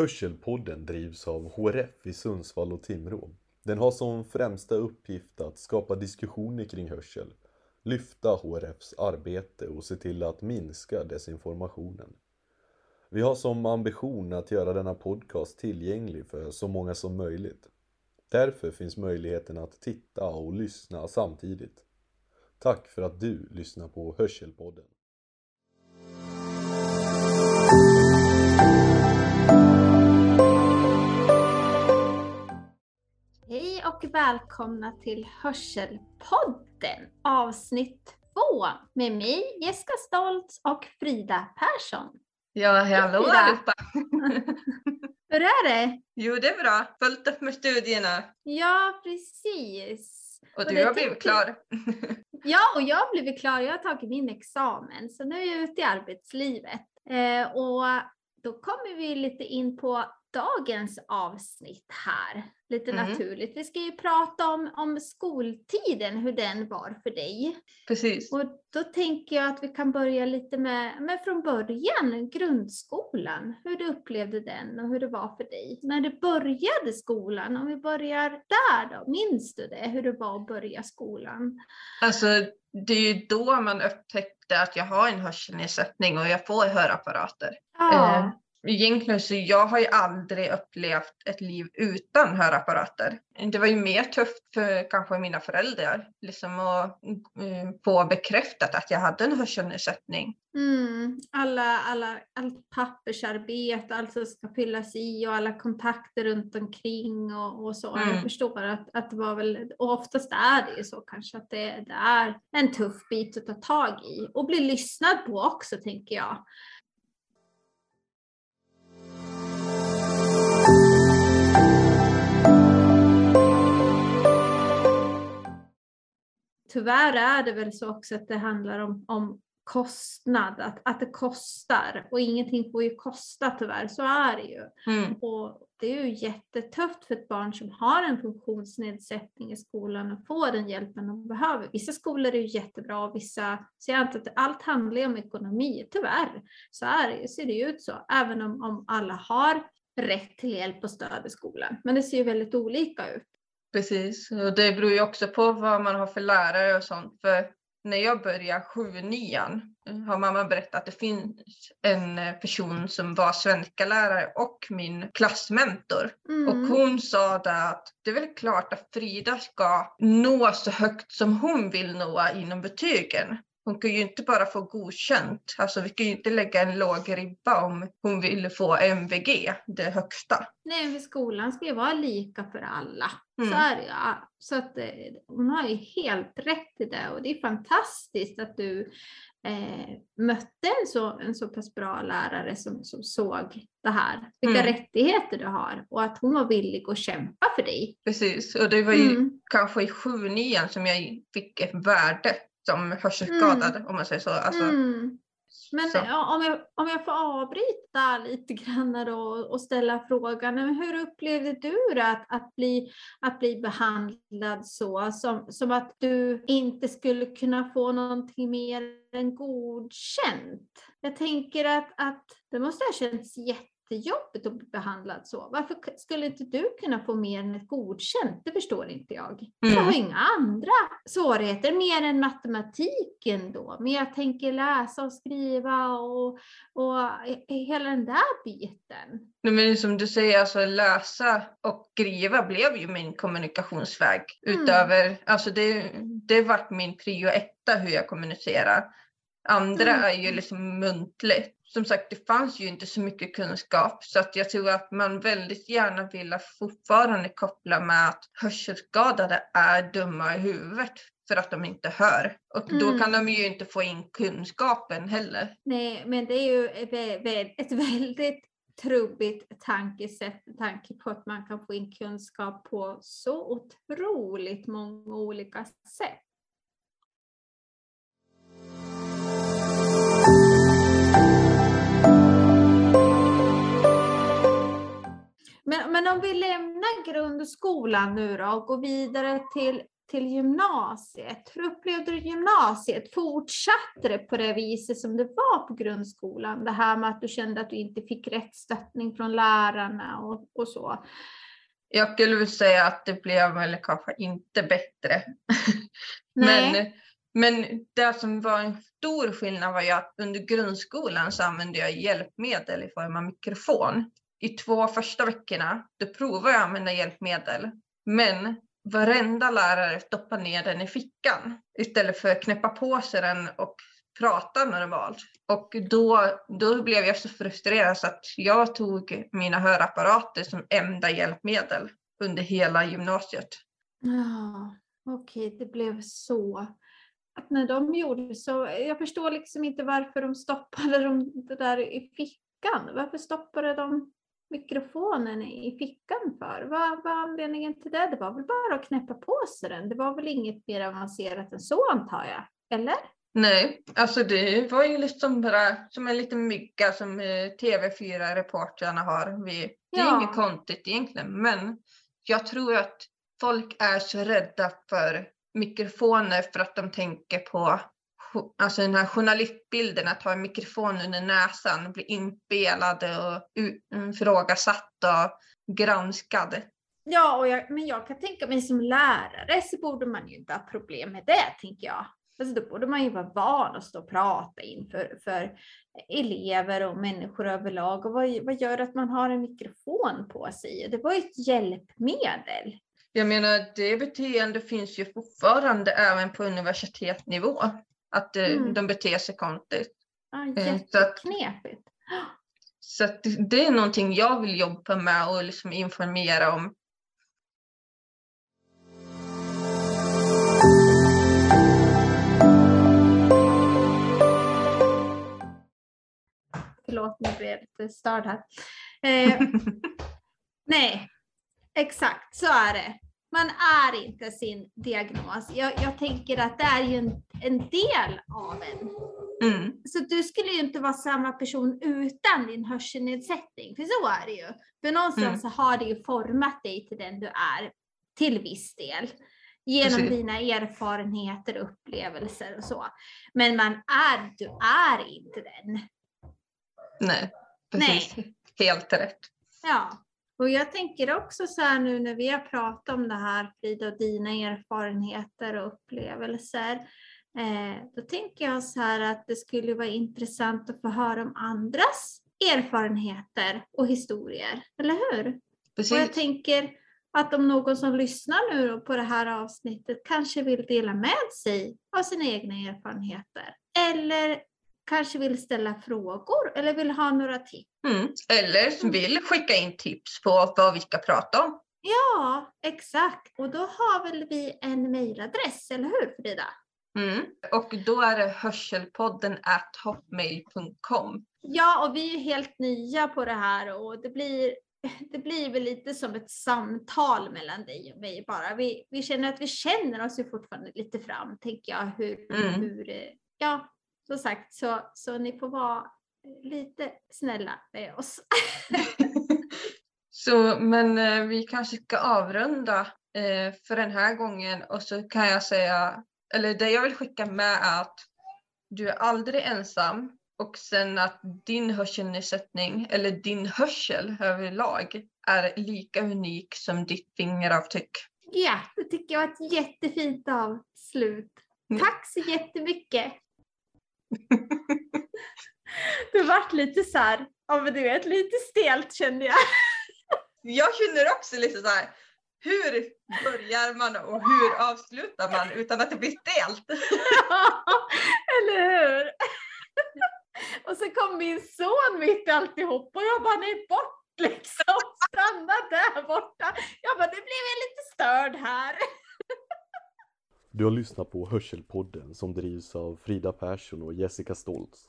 Hörselpodden drivs av HRF i Sundsvall och Timrå. Den har som främsta uppgift att skapa diskussioner kring hörsel, lyfta HRFs arbete och se till att minska desinformationen. Vi har som ambition att göra denna podcast tillgänglig för så många som möjligt. Därför finns möjligheten att titta och lyssna samtidigt. Tack för att du lyssnar på Hörselpodden. Välkomna till Hörselpodden avsnitt två med mig Jessica Stoltz och Frida Persson. Ja, hallå Frida. allihopa! Hur är det? Jo, det är bra. Fullt upp med studierna. Ja, precis. Och Och du det har blivit klar. Ja, och jag har blivit klar. Jag har tagit min examen, så nu är jag ute i arbetslivet. Eh, och då kommer vi lite in på dagens avsnitt här, lite Mm. naturligt. Vi ska ju prata om, om skoltiden, hur den var för dig. Precis. Och då tänker jag att vi kan börja lite med, med från början, grundskolan. Hur du upplevde den och hur det var för dig. När du började skolan, om vi börjar där då, minns du det? Hur det var att börja skolan? Alltså, det är ju då man upptäckte att jag har en hörselnedsättning och jag får hörapparater. Eh, Egentligen så jag har ju aldrig upplevt ett liv utan hörapparater. Det var ju mer tufft för kanske mina föräldrar liksom att eh, få bekräftat att jag hade en hörselnedsättning. Mm, alla, alla, allt pappersarbete, allt som ska fyllas i och alla kontakter runt omkring och, och så. Jag Mm. förstår att, att det var väl, och oftast är det ju så kanske att det, det är en tuff bit att ta tag i och bli lyssnad på också tänker jag. Tyvärr är det väl så också att det handlar om, om kostnad, att, att det kostar och ingenting får ju kosta tyvärr, så är det ju. Mm. Och det är ju jättetufft för ett barn som har en funktionsnedsättning i skolan att få den hjälpen de behöver. Vissa skolor är ju jättebra och vissa, så jag antar att allt handlar om ekonomi, tyvärr. Så är ser det ju ut så, även om, om alla har rätt till hjälp och stöd i skolan. Men det ser ju väldigt olika ut. Precis, och det beror ju också på vad man har för lärare och sånt. För när jag började 7 nian har mamma berättat att det finns en person som var svenska lärare och min klassmentor. Mm. Och hon sa att det är väl klart att Frida ska nå så högt som hon vill nå inom betygen. Hon kan ju inte bara få godkänt. Alltså vi kan ju inte lägga en låg ribba om hon vill få MVG, det högsta. Nej, för skolan ska ju vara lika för alla. Så Mm. är det. Ja, Så att eh, hon har ju helt rätt i det och det är fantastiskt att du eh, mötte en så, en så pass bra lärare som, som såg det här, vilka Mm. rättigheter du har och att hon var villig att kämpa för dig. Precis, och det var ju Mm. kanske i 7 nian som jag fick ett värde som hörselskadad om man säger så. Alltså, Mm. Men så. om, jag, om jag får avbryta lite grann då och ställa frågan, hur upplevde du att, att, bli, att bli behandlad så, som, som att du inte skulle kunna få någonting mer än godkänt? Jag tänker att, att det måste ha känts jättejobbigt att bli behandlad så. Varför skulle inte du kunna få mer än ett godkänt? Det förstår inte jag. Jag har Mm. inga andra svårigheter mer än matematiken då. Men jag tänker läsa och skriva och, och hela den där biten. Nej, men som du säger, alltså läsa och skriva blev ju min kommunikationsväg. Mm. Utöver, alltså det, det vart min prio etta hur jag kommunicerar. Andra Mm. är ju liksom muntligt. Som sagt, det fanns ju inte så mycket kunskap så att jag tror att man väldigt gärna vill fortfarande koppla med att hörselskadade är dumma i huvudet för att de inte hör. Och då Mm. kan de ju inte få in kunskapen heller. Nej, men det är ju ett väldigt trubbigt tankesätt med tanke på att man kan få in kunskap på så otroligt många olika sätt. Men, om vi lämnar grundskolan nu då och går vidare till, till gymnasiet? Hur upplevde du gymnasiet? Fortsatte det på det viset som det var på grundskolan? Det här med att du kände att du inte fick rätt stöttning från lärarna och, och så. Jag skulle säga att det blev väl kanske inte bättre. men, men det som var en stor skillnad var ju att under grundskolan så använde jag hjälpmedel i form av mikrofon. I två första veckorna då provade jag att använda hjälpmedel. Men varenda lärare stoppade ner den i fickan istället för att knäppa på sig den och prata normalt. Och då, då blev jag så frustrerad så att jag tog mina hörapparater som enda hjälpmedel under hela gymnasiet. Ja, okej, okay, det blev så. Att när de gjorde så, jag förstår liksom inte varför de stoppade dem det där i fickan. Varför stoppade de mikrofonen i fickan för? Vad var anledningen till det? Det var väl bara att knäppa på sig den. Det var väl inget mer avancerat än så antar jag? Eller? Nej, alltså det var ju liksom bara som en liten mygga som eh, TV4-reportrarna har. Vi, det är ja. inget konstigt egentligen, men jag tror att folk är så rädda för mikrofoner för att de tänker på alltså den här journalistbilden, att ha en mikrofon under näsan bli inspelad och ifrågasatt och granskad. Ja, och jag, men jag kan tänka mig som lärare så borde man ju inte ha problem med det, tänker jag. Alltså då borde man ju vara van att stå och prata inför för elever och människor överlag. Och vad, vad gör att man har en mikrofon på sig? Det var ju ett hjälpmedel. Jag menar, det beteendet finns ju fortfarande även på universitetsnivå. Att eh, mm. de beter sig konstigt. Ah, jätteknepigt. Så, att, så att det är någonting jag vill jobba med och liksom informera om. Förlåt, nu blev jag lite störd här. Eh, nej, exakt så är det. Man är inte sin diagnos. Jag, jag tänker att det är ju en, en del av en. Mm. Så du skulle ju inte vara samma person utan din hörselnedsättning, för så är det ju. För någonstans mm. så har det ju format dig till den du är till viss del genom Precis. dina erfarenheter, upplevelser och så. Men man är, du är inte den. Nej, precis. Nej. Helt rätt. Ja, och jag tänker också så här nu när vi har pratat om det här Frida och dina erfarenheter och upplevelser. Eh, då tänker jag så här att det skulle vara intressant att få höra om andras erfarenheter och historier, eller hur? Precis. Och jag tänker att om någon som lyssnar nu på det här avsnittet kanske vill dela med sig av sina egna erfarenheter eller kanske vill ställa frågor eller vill ha några tips. Mm. Eller vill skicka in tips på vad vi ska prata om. Ja, exakt. Och då har väl vi en mejladress, eller hur Frida? Mm. Och då är det hörselpodden at hotmail.com. Ja, och vi är helt nya på det här och det blir, det blir väl lite som ett samtal mellan dig och mig bara. Vi, vi känner att vi känner oss ju fortfarande lite fram, tänker jag, hur, mm. hur ja, som sagt, så, så ni får vara lite snälla med oss. så, men eh, vi kanske ska avrunda eh, för den här gången och så kan jag säga, eller det jag vill skicka med är att du är aldrig ensam och sen att din hörselnedsättning eller din hörsel överlag är lika unik som ditt fingeravtryck. Ja, det tycker jag var ett jättefint avslut. Mm. Tack så jättemycket! Det vart lite så här, ja men du vet, lite stelt kände jag. jag känner också lite så här, hur börjar man och hur avslutar man utan att det blir stelt? ja, eller hur? och så kom min son mitt i alltihop och jag bara, nej bort liksom, stanna där borta. Jag bara, nu blev jag lite störd här. Du har lyssnat på Hörselpodden som drivs av Frida Persson och Jessica Stoltz.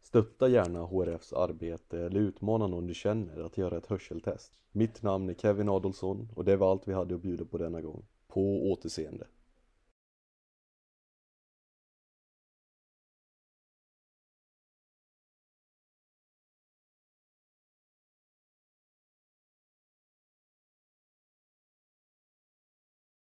Stötta gärna HRFs arbete eller utmana någon du känner att göra ett hörseltest. Mitt namn är Kevin Adolfsson och det var allt vi hade att bjuda på denna gång. På återseende.